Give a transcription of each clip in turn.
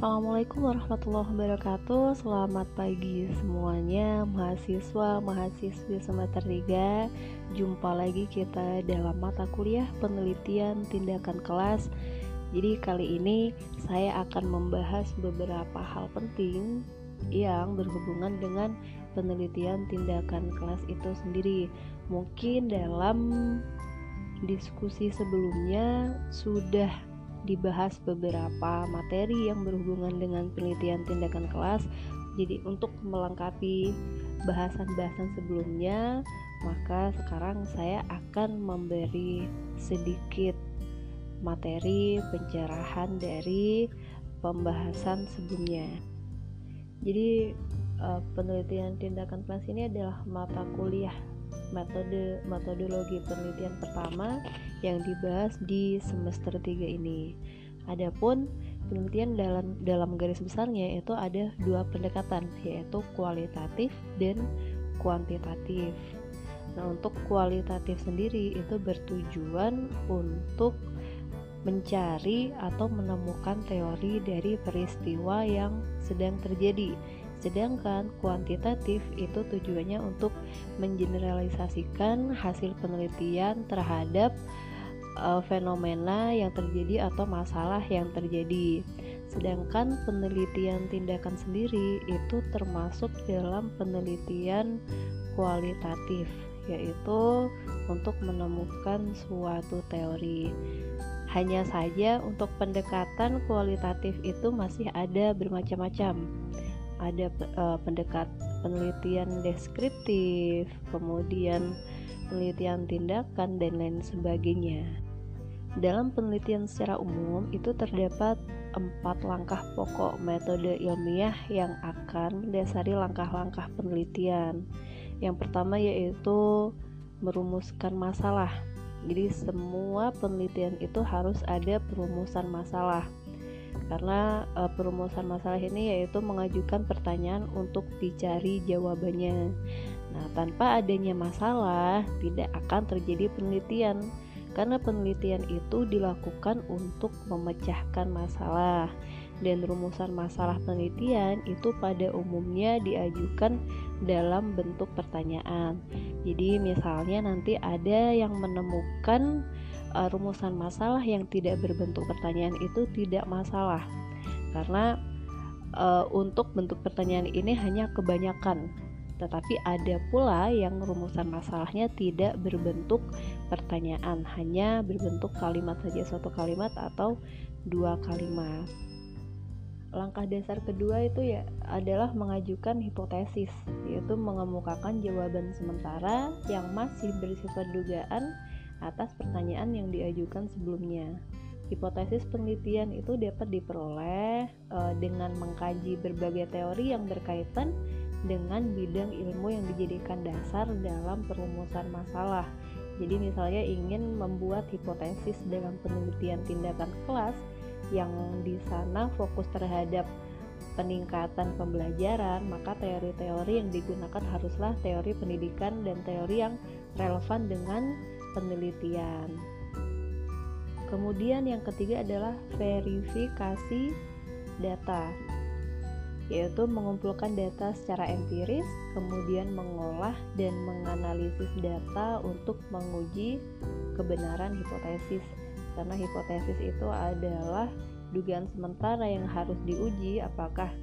Assalamualaikum warahmatullahi wabarakatuh. Selamat pagi semuanya Mahasiswa, mahasiswi semester 3 Jumpa lagi kita dalam mata kuliah penelitian tindakan kelas. Jadi kali ini saya akan membahas beberapa hal penting Yang berhubungan dengan penelitian tindakan kelas itu sendiri. Mungkin dalam diskusi sebelumnya sudah dibahas beberapa materi yang berhubungan dengan penelitian tindakan kelas. Jadi untuk melengkapi bahasan-bahasan sebelumnya, maka sekarang saya akan memberi sedikit materi pencerahan dari pembahasan sebelumnya. Jadi eh, penelitian tindakan kelas ini adalah mata kuliah metode metodologi penelitian pertama yang dibahas di semester 3 ini. Adapun penelitian dalam dalam garis besarnya itu ada dua pendekatan yaitu kualitatif dan kuantitatif. Nah, untuk kualitatif sendiri itu bertujuan untuk mencari atau menemukan teori dari peristiwa yang sedang terjadi Sedangkan kuantitatif itu tujuannya untuk mengeneralisasikan hasil penelitian terhadap uh, fenomena yang terjadi atau masalah yang terjadi. Sedangkan penelitian tindakan sendiri itu termasuk dalam penelitian kualitatif, yaitu untuk menemukan suatu teori. Hanya saja untuk pendekatan kualitatif itu masih ada bermacam-macam ada uh, pendekat penelitian deskriptif, kemudian penelitian tindakan dan lain sebagainya. Dalam penelitian secara umum itu terdapat empat langkah pokok metode ilmiah yang akan mendasari langkah-langkah penelitian. Yang pertama yaitu merumuskan masalah. Jadi semua penelitian itu harus ada perumusan masalah karena e, perumusan masalah ini yaitu mengajukan pertanyaan untuk dicari jawabannya. Nah, tanpa adanya masalah tidak akan terjadi penelitian karena penelitian itu dilakukan untuk memecahkan masalah dan rumusan masalah penelitian itu pada umumnya diajukan dalam bentuk pertanyaan. Jadi misalnya nanti ada yang menemukan uh, rumusan masalah yang tidak berbentuk pertanyaan itu tidak masalah. Karena uh, untuk bentuk pertanyaan ini hanya kebanyakan. Tetapi ada pula yang rumusan masalahnya tidak berbentuk pertanyaan hanya berbentuk kalimat saja suatu kalimat atau dua kalimat. Langkah dasar kedua itu ya adalah mengajukan hipotesis yaitu mengemukakan jawaban sementara yang masih bersifat dugaan atas pertanyaan yang diajukan sebelumnya. Hipotesis penelitian itu dapat diperoleh uh, dengan mengkaji berbagai teori yang berkaitan dengan bidang ilmu yang dijadikan dasar dalam perumusan masalah. Jadi misalnya ingin membuat hipotesis dalam penelitian tindakan kelas yang di sana fokus terhadap peningkatan pembelajaran, maka teori-teori yang digunakan haruslah teori pendidikan dan teori yang relevan dengan penelitian. Kemudian yang ketiga adalah verifikasi data, yaitu mengumpulkan data secara empiris, kemudian mengolah dan menganalisis data untuk menguji kebenaran hipotesis. Karena hipotesis itu adalah dugaan sementara yang harus diuji apakah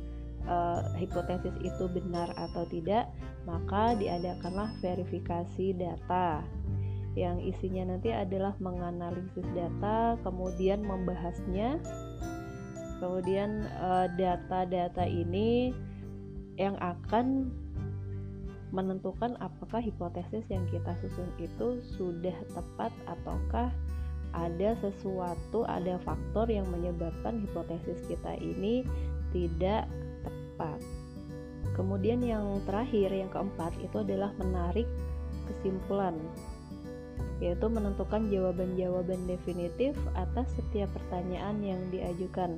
uh, hipotesis itu benar atau tidak, maka diadakanlah verifikasi data yang isinya nanti adalah menganalisis data, kemudian membahasnya. Kemudian eh, data-data ini yang akan menentukan apakah hipotesis yang kita susun itu sudah tepat ataukah ada sesuatu, ada faktor yang menyebabkan hipotesis kita ini tidak tepat. Kemudian yang terakhir, yang keempat itu adalah menarik kesimpulan yaitu menentukan jawaban-jawaban definitif atas setiap pertanyaan yang diajukan.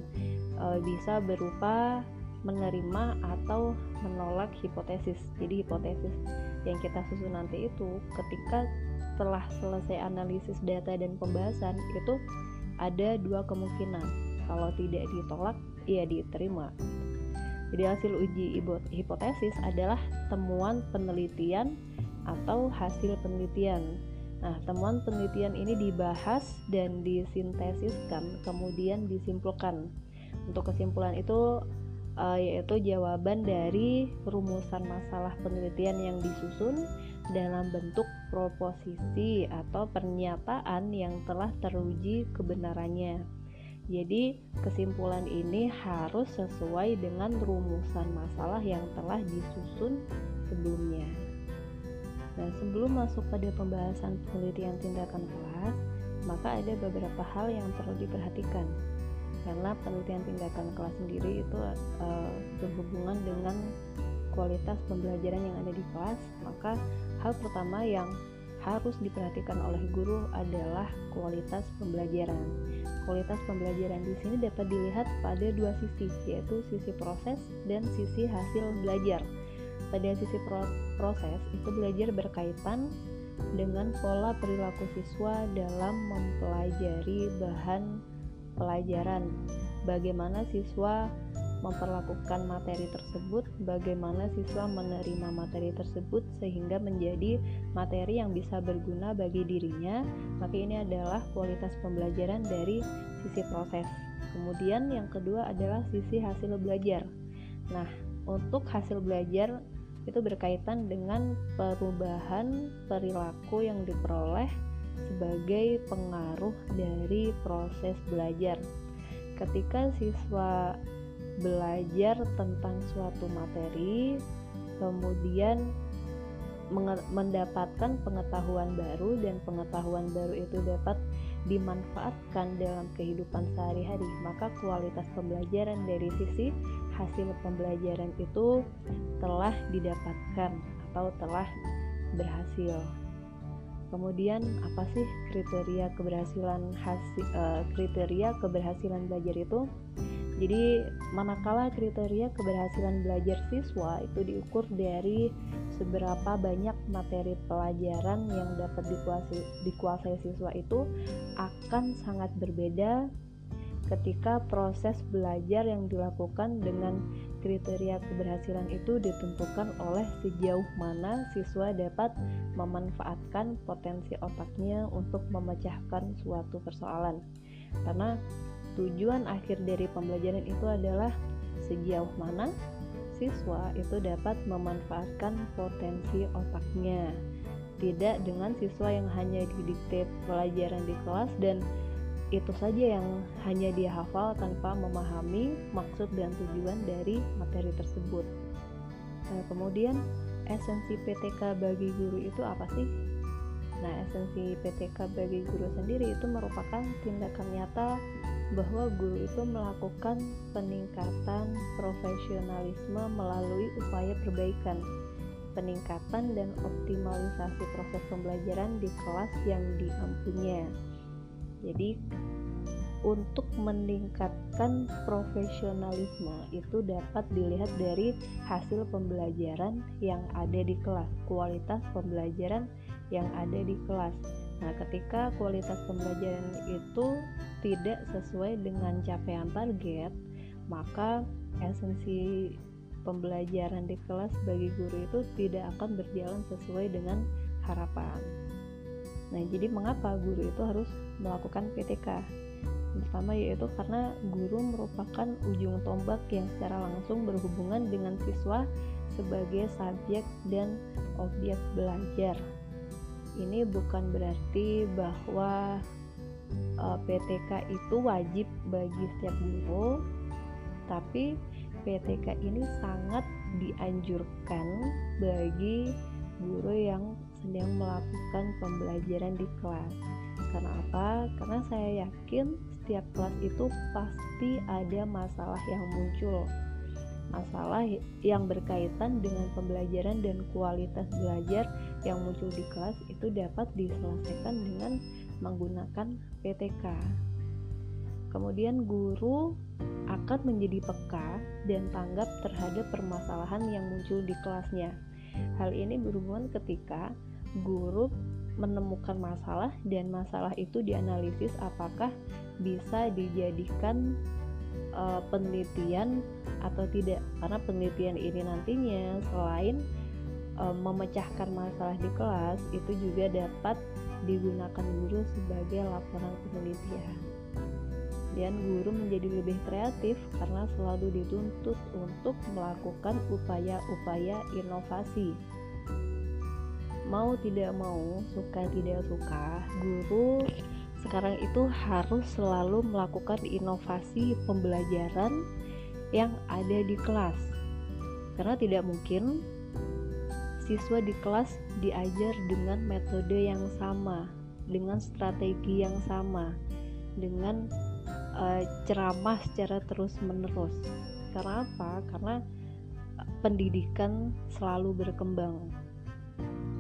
E, bisa berupa menerima atau menolak hipotesis. Jadi hipotesis yang kita susun nanti itu ketika setelah selesai analisis data dan pembahasan itu ada dua kemungkinan. Kalau tidak ditolak ia diterima. Jadi hasil uji hipotesis adalah temuan penelitian atau hasil penelitian. Nah, temuan penelitian ini dibahas dan disintesiskan, kemudian disimpulkan. Untuk kesimpulan itu uh, yaitu jawaban dari rumusan masalah penelitian yang disusun dalam bentuk proposisi atau pernyataan yang telah teruji kebenarannya. Jadi, kesimpulan ini harus sesuai dengan rumusan masalah yang telah disusun sebelumnya. Nah, sebelum masuk pada pembahasan penelitian tindakan kelas, maka ada beberapa hal yang perlu diperhatikan. Karena penelitian tindakan kelas sendiri itu uh, berhubungan dengan kualitas pembelajaran yang ada di kelas, maka hal pertama yang harus diperhatikan oleh guru adalah kualitas pembelajaran. Kualitas pembelajaran di sini dapat dilihat pada dua sisi, yaitu sisi proses dan sisi hasil belajar. Pada sisi pro proses, itu belajar berkaitan dengan pola perilaku siswa dalam mempelajari bahan pelajaran. Bagaimana siswa memperlakukan materi tersebut, bagaimana siswa menerima materi tersebut sehingga menjadi materi yang bisa berguna bagi dirinya, maka ini adalah kualitas pembelajaran dari sisi proses. Kemudian yang kedua adalah sisi hasil belajar. Nah, untuk hasil belajar itu berkaitan dengan perubahan perilaku yang diperoleh sebagai pengaruh dari proses belajar. Ketika siswa belajar tentang suatu materi, kemudian mendapatkan pengetahuan baru dan pengetahuan baru itu dapat dimanfaatkan dalam kehidupan sehari-hari, maka kualitas pembelajaran dari sisi hasil pembelajaran itu telah didapatkan atau telah berhasil. Kemudian apa sih kriteria keberhasilan hasil uh, kriteria keberhasilan belajar itu? Jadi, manakala kriteria keberhasilan belajar siswa itu diukur dari seberapa banyak materi pelajaran yang dapat dikuasai, dikuasai siswa itu akan sangat berbeda ketika proses belajar yang dilakukan dengan kriteria keberhasilan itu ditentukan oleh sejauh mana siswa dapat memanfaatkan potensi otaknya untuk memecahkan suatu persoalan. Karena tujuan akhir dari pembelajaran itu adalah sejauh mana siswa itu dapat memanfaatkan potensi otaknya tidak dengan siswa yang hanya didikte pelajaran di kelas dan itu saja yang hanya dia hafal tanpa memahami maksud dan tujuan dari materi tersebut. Nah, kemudian esensi PTK bagi guru itu apa sih? Nah, esensi PTK bagi guru sendiri itu merupakan tindakan nyata bahwa guru itu melakukan peningkatan profesionalisme melalui upaya perbaikan, peningkatan dan optimalisasi proses pembelajaran di kelas yang diampunya. Jadi, untuk meningkatkan profesionalisme itu dapat dilihat dari hasil pembelajaran yang ada di kelas, kualitas pembelajaran yang ada di kelas. Nah, ketika kualitas pembelajaran itu tidak sesuai dengan capaian target, maka esensi pembelajaran di kelas bagi guru itu tidak akan berjalan sesuai dengan harapan. Nah, jadi mengapa guru itu harus melakukan PTK? Pertama yaitu karena guru merupakan ujung tombak yang secara langsung berhubungan dengan siswa sebagai subjek dan objek belajar ini bukan berarti bahwa uh, e, PTK itu wajib bagi setiap guru, tapi PTK ini sangat dianjurkan bagi guru yang sedang melakukan pembelajaran di kelas. Karena apa? Karena saya yakin setiap kelas itu pasti ada masalah yang muncul masalah yang berkaitan dengan pembelajaran dan kualitas belajar yang muncul di kelas itu dapat diselesaikan dengan menggunakan PTK. Kemudian guru akan menjadi peka dan tanggap terhadap permasalahan yang muncul di kelasnya. Hal ini berhubungan ketika guru menemukan masalah dan masalah itu dianalisis apakah bisa dijadikan uh, penelitian atau tidak. Karena penelitian ini nantinya selain uh, memecahkan masalah di kelas itu juga dapat digunakan guru sebagai laporan penelitian. Dan guru menjadi lebih kreatif karena selalu dituntut untuk melakukan upaya-upaya inovasi mau tidak mau suka tidak suka guru sekarang itu harus selalu melakukan inovasi pembelajaran yang ada di kelas. Karena tidak mungkin siswa di kelas diajar dengan metode yang sama dengan strategi yang sama dengan uh, ceramah secara terus-menerus. Karena apa? karena pendidikan selalu berkembang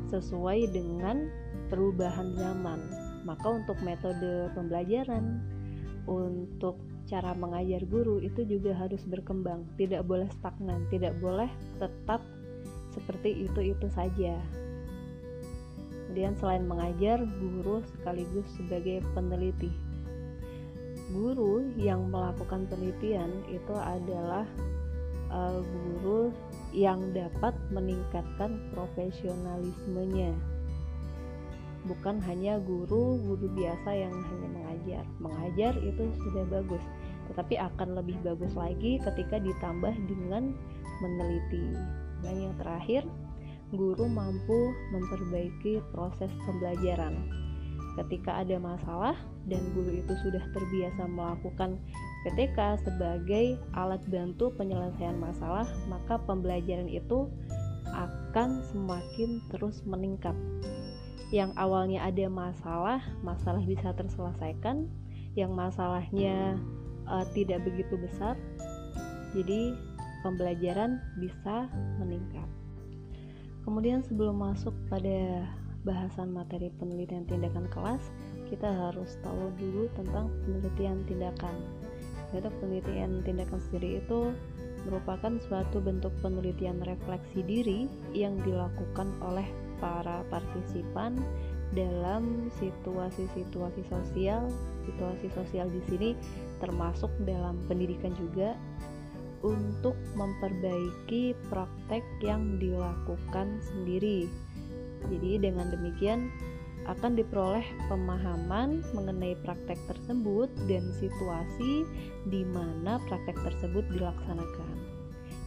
sesuai dengan perubahan zaman. Maka untuk metode pembelajaran, untuk cara mengajar guru itu juga harus berkembang, tidak boleh stagnan, tidak boleh tetap seperti itu-itu saja. Kemudian selain mengajar, guru sekaligus sebagai peneliti. Guru yang melakukan penelitian itu adalah uh, guru yang dapat meningkatkan profesionalismenya. Bukan hanya guru guru biasa yang hanya mengajar. Mengajar itu sudah bagus tetapi akan lebih bagus lagi ketika ditambah dengan meneliti. Dan yang terakhir guru mampu memperbaiki proses pembelajaran. Ketika ada masalah dan guru itu sudah terbiasa melakukan PTK sebagai alat bantu penyelesaian masalah, maka pembelajaran itu akan semakin terus meningkat. Yang awalnya ada masalah, masalah bisa terselesaikan, yang masalahnya uh, tidak begitu besar, jadi pembelajaran bisa meningkat. Kemudian sebelum masuk pada bahasan materi penelitian tindakan kelas, kita harus tahu dulu tentang penelitian tindakan. Yaitu penelitian tindakan sendiri itu merupakan suatu bentuk penelitian refleksi diri yang dilakukan oleh para partisipan dalam situasi-situasi sosial. Situasi sosial di sini termasuk dalam pendidikan juga untuk memperbaiki praktek yang dilakukan sendiri. Jadi dengan demikian akan diperoleh pemahaman mengenai praktek tersebut dan situasi di mana praktek tersebut dilaksanakan.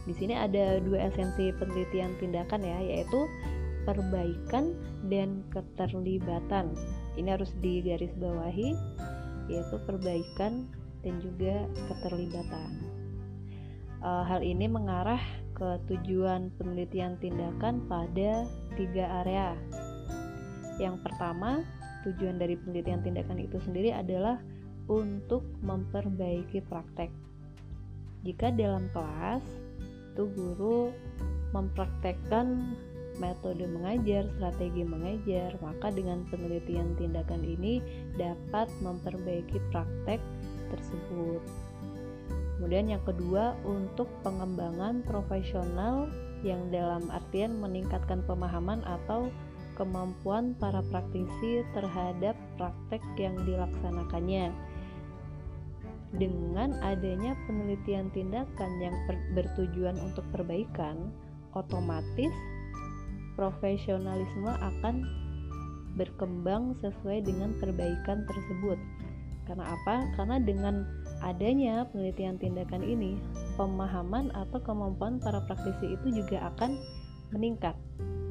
Di sini ada dua esensi penelitian tindakan ya, yaitu perbaikan dan keterlibatan. Ini harus digarisbawahi, yaitu perbaikan dan juga keterlibatan. E, hal ini mengarah ke tujuan penelitian tindakan pada tiga area, yang pertama, tujuan dari penelitian tindakan itu sendiri adalah untuk memperbaiki praktek. Jika dalam kelas, itu guru mempraktekkan metode mengajar, strategi mengajar, maka dengan penelitian tindakan ini dapat memperbaiki praktek tersebut. Kemudian yang kedua, untuk pengembangan profesional yang dalam artian meningkatkan pemahaman atau kemampuan para praktisi terhadap praktek yang dilaksanakannya. Dengan adanya penelitian tindakan yang bertujuan untuk perbaikan, otomatis profesionalisme akan berkembang sesuai dengan perbaikan tersebut. Karena apa? Karena dengan adanya penelitian tindakan ini, pemahaman atau kemampuan para praktisi itu juga akan meningkat.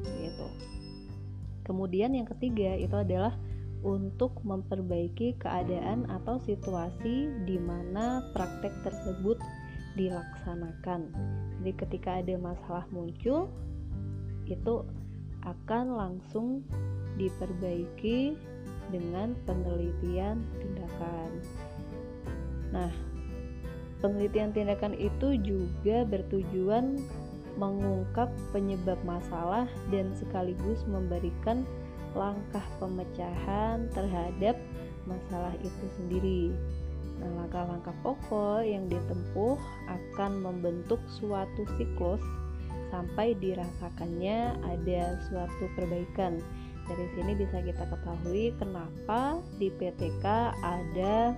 Gitu. Kemudian yang ketiga itu adalah untuk memperbaiki keadaan atau situasi di mana praktek tersebut dilaksanakan. Jadi ketika ada masalah muncul itu akan langsung diperbaiki dengan penelitian tindakan. Nah, penelitian tindakan itu juga bertujuan mengungkap penyebab masalah dan sekaligus memberikan langkah pemecahan terhadap masalah itu sendiri. Nah, langkah-langkah pokok yang ditempuh akan membentuk suatu siklus sampai dirasakannya ada suatu perbaikan. Dari sini bisa kita ketahui kenapa di PTK ada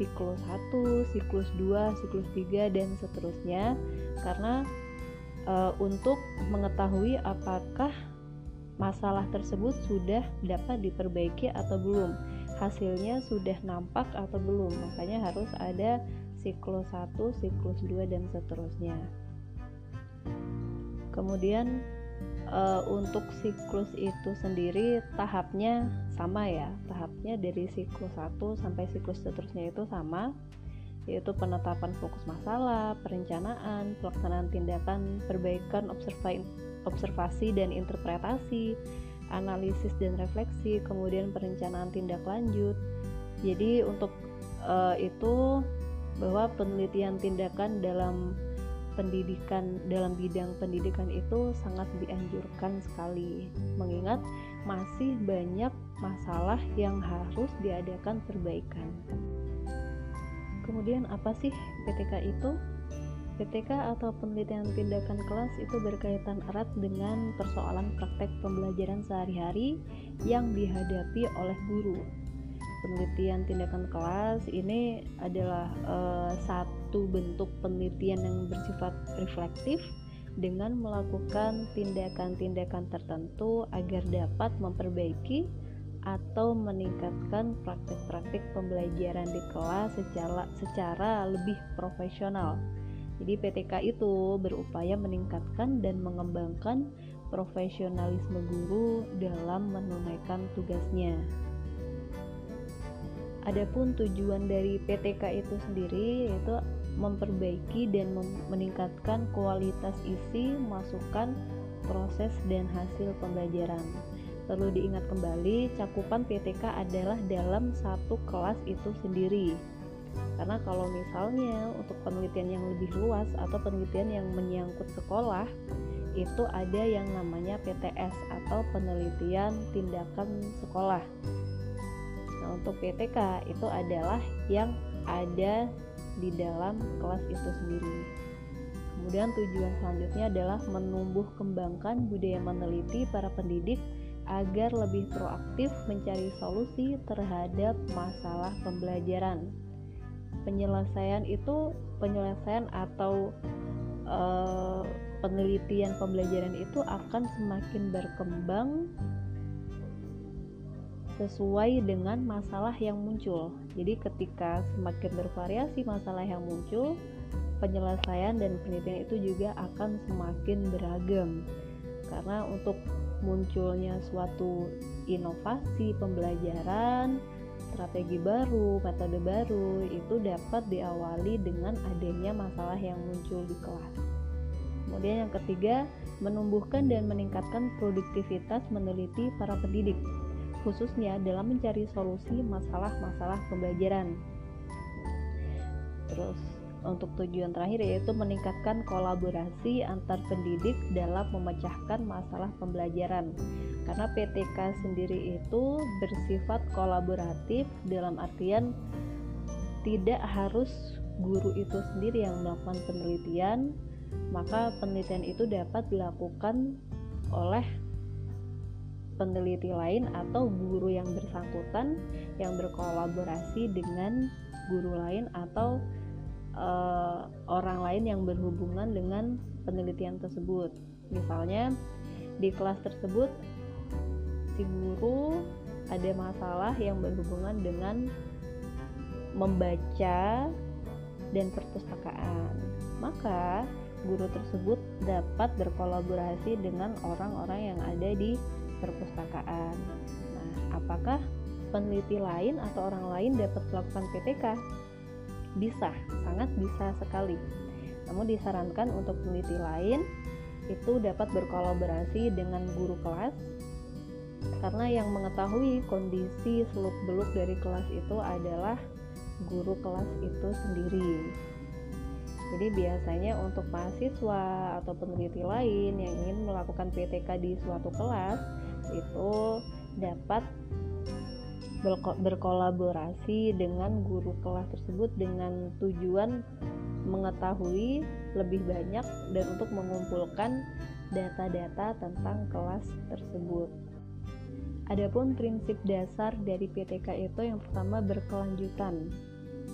siklus 1, siklus 2, siklus 3 dan seterusnya karena e, untuk mengetahui apakah masalah tersebut sudah dapat diperbaiki atau belum. Hasilnya sudah nampak atau belum makanya harus ada siklus 1, siklus 2 dan seterusnya. Kemudian e, untuk siklus itu sendiri tahapnya sama ya. Tahapnya dari siklus 1 sampai siklus seterusnya itu sama yaitu penetapan fokus masalah, perencanaan, pelaksanaan tindakan, perbaikan observasi dan interpretasi, analisis dan refleksi, kemudian perencanaan tindak lanjut. Jadi untuk uh, itu bahwa penelitian tindakan dalam pendidikan dalam bidang pendidikan itu sangat dianjurkan sekali mengingat masih banyak masalah yang harus diadakan perbaikan. Kemudian apa sih PTK itu? PTK atau penelitian tindakan kelas itu berkaitan erat dengan persoalan praktek pembelajaran sehari-hari yang dihadapi oleh guru penelitian tindakan kelas ini adalah uh, satu bentuk penelitian yang bersifat reflektif dengan melakukan tindakan-tindakan tertentu agar dapat memperbaiki atau meningkatkan praktik-praktik pembelajaran di kelas secara secara lebih profesional. Jadi PTK itu berupaya meningkatkan dan mengembangkan profesionalisme guru dalam menunaikan tugasnya. Adapun tujuan dari PTK itu sendiri yaitu memperbaiki dan meningkatkan kualitas isi, masukan, proses dan hasil pembelajaran. Perlu diingat kembali, cakupan PTK adalah dalam satu kelas itu sendiri. Karena kalau misalnya untuk penelitian yang lebih luas atau penelitian yang menyangkut sekolah, itu ada yang namanya PTS atau penelitian tindakan sekolah untuk PTK itu adalah yang ada di dalam kelas itu sendiri. Kemudian tujuan selanjutnya adalah menumbuh kembangkan budaya meneliti para pendidik agar lebih proaktif mencari solusi terhadap masalah pembelajaran. Penyelesaian itu penyelesaian atau uh, penelitian pembelajaran itu akan semakin berkembang sesuai dengan masalah yang muncul. Jadi ketika semakin bervariasi masalah yang muncul, penyelesaian dan penelitian itu juga akan semakin beragam. Karena untuk munculnya suatu inovasi pembelajaran, strategi baru, metode baru itu dapat diawali dengan adanya masalah yang muncul di kelas. Kemudian yang ketiga, menumbuhkan dan meningkatkan produktivitas meneliti para pendidik khususnya dalam mencari solusi masalah-masalah pembelajaran. Terus untuk tujuan terakhir yaitu meningkatkan kolaborasi antar pendidik dalam memecahkan masalah pembelajaran. Karena PTK sendiri itu bersifat kolaboratif dalam artian tidak harus guru itu sendiri yang melakukan penelitian, maka penelitian itu dapat dilakukan oleh peneliti lain atau guru yang bersangkutan yang berkolaborasi dengan guru lain atau uh, orang lain yang berhubungan dengan penelitian tersebut. Misalnya di kelas tersebut si guru ada masalah yang berhubungan dengan membaca dan perpustakaan. Maka guru tersebut dapat berkolaborasi dengan orang-orang yang ada di perpustakaan. Nah, apakah peneliti lain atau orang lain dapat melakukan PTK? Bisa, sangat bisa sekali. Namun disarankan untuk peneliti lain itu dapat berkolaborasi dengan guru kelas karena yang mengetahui kondisi seluk-beluk dari kelas itu adalah guru kelas itu sendiri. Jadi biasanya untuk mahasiswa atau peneliti lain yang ingin melakukan PTK di suatu kelas itu dapat berkolaborasi dengan guru kelas tersebut dengan tujuan mengetahui lebih banyak dan untuk mengumpulkan data-data tentang kelas tersebut. Adapun prinsip dasar dari PTK itu yang pertama berkelanjutan.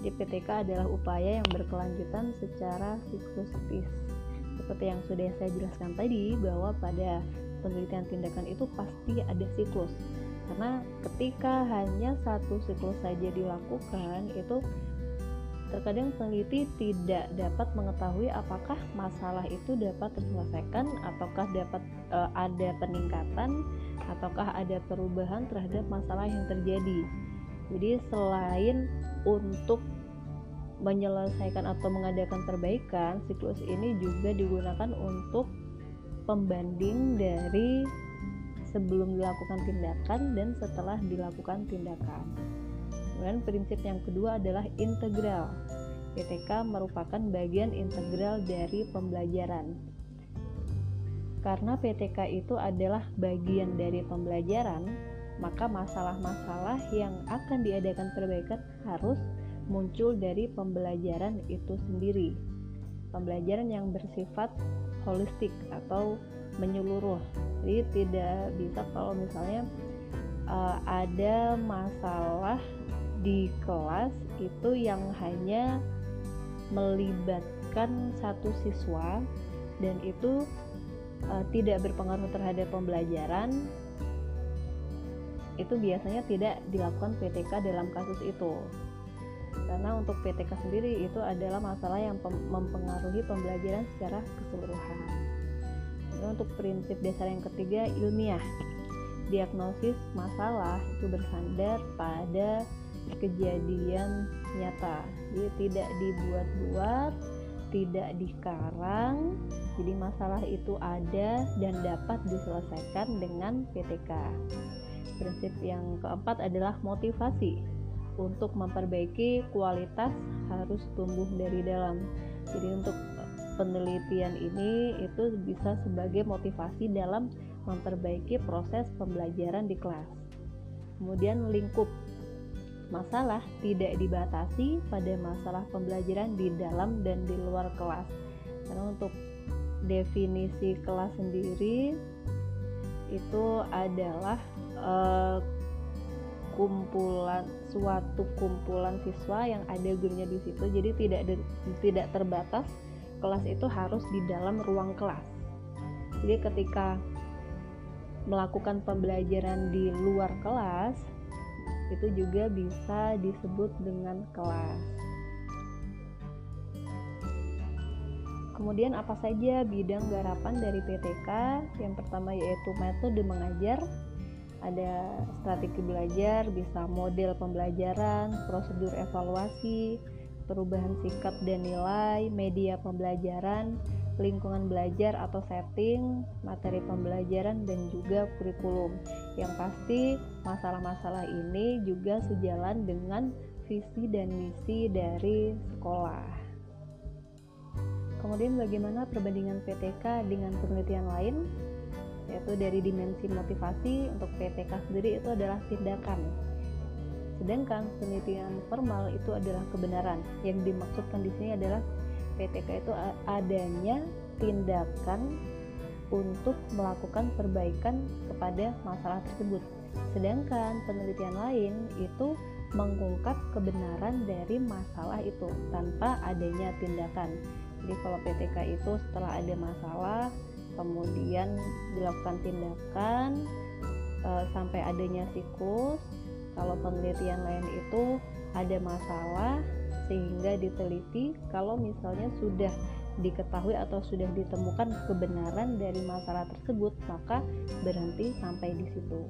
Jadi PTK adalah upaya yang berkelanjutan secara siklustis. Seperti yang sudah saya jelaskan tadi bahwa pada penelitian tindakan itu pasti ada siklus. Karena ketika hanya satu siklus saja dilakukan itu terkadang peneliti tidak dapat mengetahui apakah masalah itu dapat terselesaikan ataukah dapat e, ada peningkatan ataukah ada perubahan terhadap masalah yang terjadi. Jadi selain untuk menyelesaikan atau mengadakan perbaikan, siklus ini juga digunakan untuk pembanding dari sebelum dilakukan tindakan dan setelah dilakukan tindakan. Kemudian prinsip yang kedua adalah integral. PTK merupakan bagian integral dari pembelajaran. Karena PTK itu adalah bagian dari pembelajaran, maka masalah-masalah yang akan diadakan perbaikan harus muncul dari pembelajaran itu sendiri. Pembelajaran yang bersifat holistik atau menyeluruh. Jadi tidak bisa kalau misalnya uh, ada masalah di kelas itu yang hanya melibatkan satu siswa dan itu uh, tidak berpengaruh terhadap pembelajaran itu biasanya tidak dilakukan PTK dalam kasus itu karena untuk PTK sendiri itu adalah masalah yang mempengaruhi pembelajaran secara keseluruhan untuk prinsip dasar yang ketiga ilmiah. Diagnosis masalah itu bersandar pada kejadian nyata. Jadi tidak dibuat-buat tidak dikarang. Jadi masalah itu ada dan dapat diselesaikan dengan PTK prinsip yang keempat adalah motivasi. Untuk memperbaiki kualitas harus tumbuh dari dalam. Jadi untuk penelitian ini itu bisa sebagai motivasi dalam memperbaiki proses pembelajaran di kelas kemudian lingkup masalah tidak dibatasi pada masalah pembelajaran di dalam dan di luar kelas. Karena untuk definisi kelas sendiri itu adalah uh, kumpulan suatu kumpulan siswa yang ada gurunya di situ. Jadi tidak tidak terbatas kelas itu harus di dalam ruang kelas. Jadi ketika melakukan pembelajaran di luar kelas itu juga bisa disebut dengan kelas. Kemudian apa saja bidang garapan dari PTK? Yang pertama yaitu metode mengajar, ada strategi belajar, bisa model pembelajaran, prosedur evaluasi, perubahan sikap dan nilai, media pembelajaran, lingkungan belajar atau setting, materi pembelajaran dan juga kurikulum. Yang pasti masalah-masalah ini juga sejalan dengan visi dan misi dari sekolah. Kemudian bagaimana perbandingan PTK dengan penelitian lain? Yaitu dari dimensi motivasi untuk PTK sendiri itu adalah tindakan. Sedangkan penelitian formal itu adalah kebenaran. Yang dimaksudkan di sini adalah PTK itu adanya tindakan untuk melakukan perbaikan kepada masalah tersebut. Sedangkan penelitian lain itu mengungkap kebenaran dari masalah itu tanpa adanya tindakan. Jadi kalau PTK itu setelah ada masalah kemudian dilakukan tindakan e, sampai adanya siklus. Kalau penelitian lain itu ada masalah sehingga diteliti kalau misalnya sudah diketahui atau sudah ditemukan kebenaran dari masalah tersebut maka berhenti sampai di situ.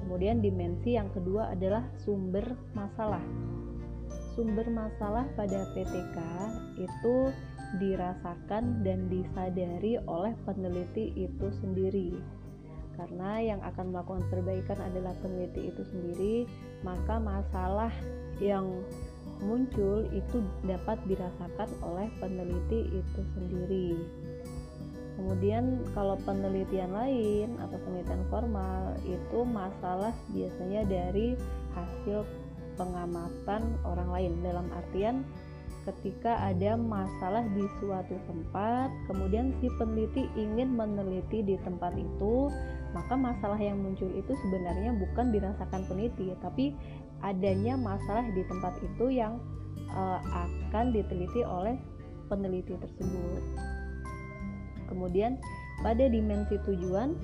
Kemudian dimensi yang kedua adalah sumber masalah. Sumber masalah pada PTK itu dirasakan dan disadari oleh peneliti itu sendiri karena yang akan melakukan perbaikan adalah peneliti itu sendiri maka masalah yang muncul itu dapat dirasakan oleh peneliti itu sendiri. Kemudian kalau penelitian lain atau penelitian formal itu masalah biasanya dari hasil pengamatan orang lain dalam artian ketika ada masalah di suatu tempat, kemudian si peneliti ingin meneliti di tempat itu, maka masalah yang muncul itu sebenarnya bukan dirasakan peneliti, tapi adanya masalah di tempat itu yang uh, akan diteliti oleh peneliti tersebut. Kemudian pada dimensi tujuan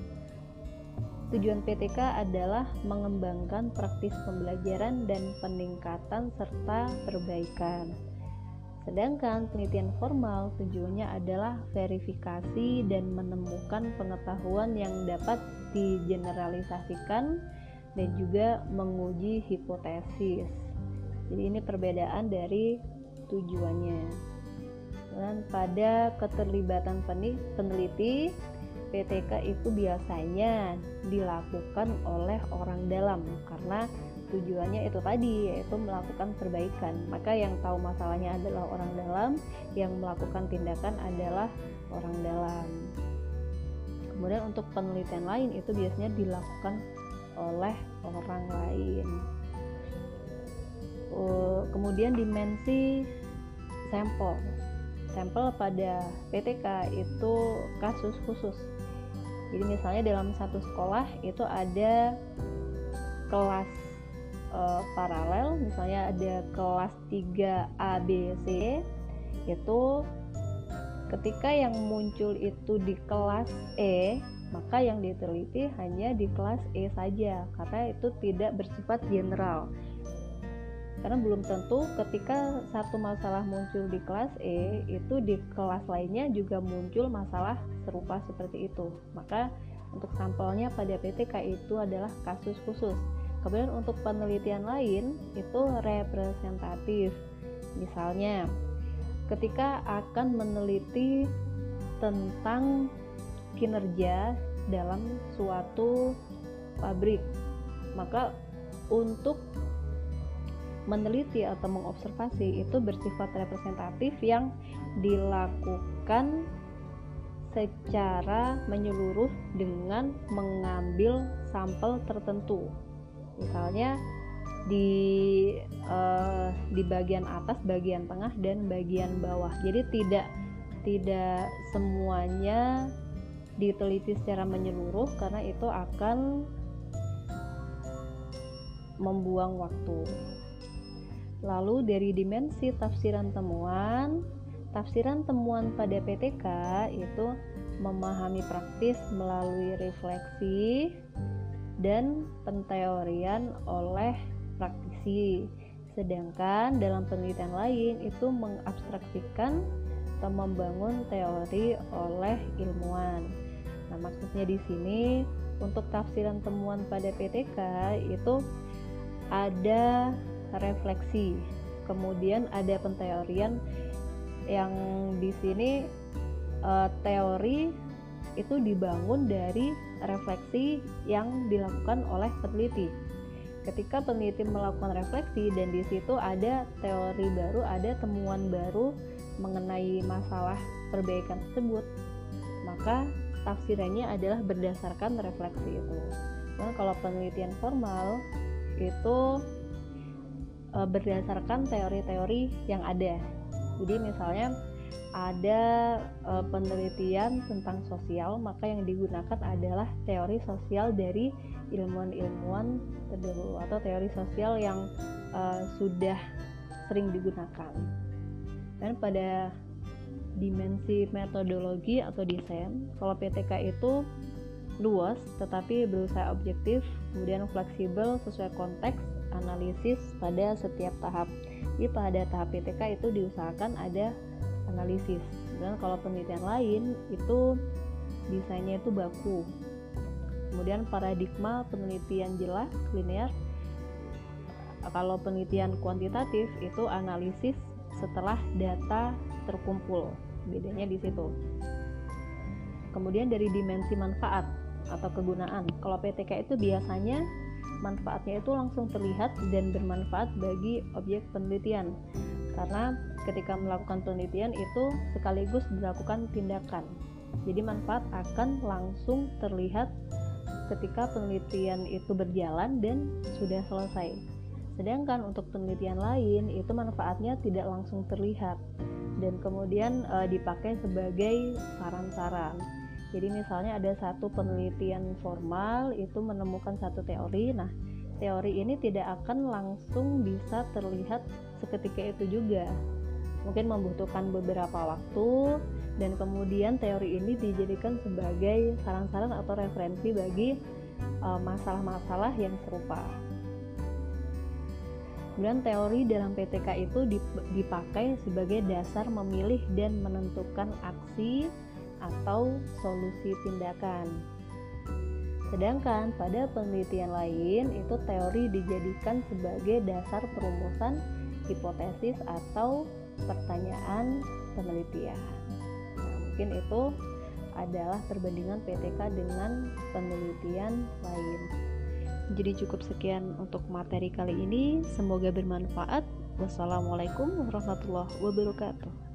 Tujuan PTK adalah mengembangkan praktis pembelajaran dan peningkatan serta perbaikan. Sedangkan penelitian formal tujuannya adalah verifikasi dan menemukan pengetahuan yang dapat digeneralisasikan dan juga menguji hipotesis. Jadi ini perbedaan dari tujuannya. Dan pada keterlibatan peneliti PTK itu biasanya dilakukan oleh orang dalam karena tujuannya itu tadi yaitu melakukan perbaikan. Maka yang tahu masalahnya adalah orang dalam yang melakukan tindakan adalah orang dalam. Kemudian untuk penelitian lain itu biasanya dilakukan oleh orang lain. Kemudian dimensi sampel. Sampel pada PTK itu kasus khusus. Jadi misalnya dalam satu sekolah itu ada kelas e, paralel misalnya ada kelas 3 A B C itu ketika yang muncul itu di kelas E maka yang diteliti hanya di kelas E saja karena itu tidak bersifat general. Karena belum tentu ketika satu masalah muncul di kelas E itu di kelas lainnya juga muncul masalah serupa seperti itu. Maka untuk sampelnya pada PTK itu adalah kasus khusus kemudian untuk penelitian lain itu representatif misalnya ketika akan meneliti tentang kinerja dalam suatu pabrik maka untuk meneliti atau mengobservasi itu bersifat representatif yang dilakukan secara menyeluruh dengan mengambil sampel tertentu. Misalnya di uh, di bagian atas, bagian tengah dan bagian bawah. Jadi tidak tidak semuanya diteliti secara menyeluruh karena itu akan membuang waktu. Lalu dari dimensi tafsiran temuan, tafsiran temuan pada PTK itu memahami praktis melalui refleksi dan penteorian oleh praktisi. Sedangkan dalam penelitian lain itu mengabstraksikan atau membangun teori oleh ilmuwan. Nah, maksudnya di sini untuk tafsiran temuan pada PTK itu ada refleksi. Kemudian ada penteorian yang di sini uh, teori itu dibangun dari refleksi yang dilakukan oleh peneliti. Ketika peneliti melakukan refleksi dan di situ ada teori baru, ada temuan baru mengenai masalah perbaikan tersebut, maka tafsirannya adalah berdasarkan refleksi itu. Nah, kalau penelitian formal itu e, berdasarkan teori-teori yang ada. Jadi misalnya ada e, penelitian tentang sosial, maka yang digunakan adalah teori sosial dari ilmuwan-ilmuwan terdahulu atau teori sosial yang e, sudah sering digunakan. Dan pada dimensi metodologi atau desain, kalau PTK itu luas tetapi berusaha objektif, kemudian fleksibel sesuai konteks analisis pada setiap tahap. Jadi pada tahap PTK itu diusahakan ada analisis. Dan kalau penelitian lain itu desainnya itu baku. Kemudian paradigma penelitian jelas linear. Kalau penelitian kuantitatif itu analisis setelah data terkumpul. Bedanya di situ. Kemudian dari dimensi manfaat atau kegunaan. Kalau PTK itu biasanya manfaatnya itu langsung terlihat dan bermanfaat bagi objek penelitian karena ketika melakukan penelitian itu sekaligus dilakukan tindakan. Jadi manfaat akan langsung terlihat ketika penelitian itu berjalan dan sudah selesai. Sedangkan untuk penelitian lain itu manfaatnya tidak langsung terlihat dan kemudian e, dipakai sebagai saran-saran. Jadi misalnya ada satu penelitian formal itu menemukan satu teori. Nah, teori ini tidak akan langsung bisa terlihat seketika itu juga mungkin membutuhkan beberapa waktu dan kemudian teori ini dijadikan sebagai saran-saran atau referensi bagi eh, masalah-masalah uh, yang serupa. Kemudian teori dalam PTK itu dipakai sebagai dasar memilih dan menentukan aksi atau solusi tindakan. Sedangkan pada penelitian lain itu teori dijadikan sebagai dasar perumusan hipotesis atau pertanyaan penelitian. Nah, mungkin itu adalah perbandingan PTK dengan penelitian lain. Jadi cukup sekian untuk materi kali ini. Semoga bermanfaat. Wassalamualaikum warahmatullahi wabarakatuh.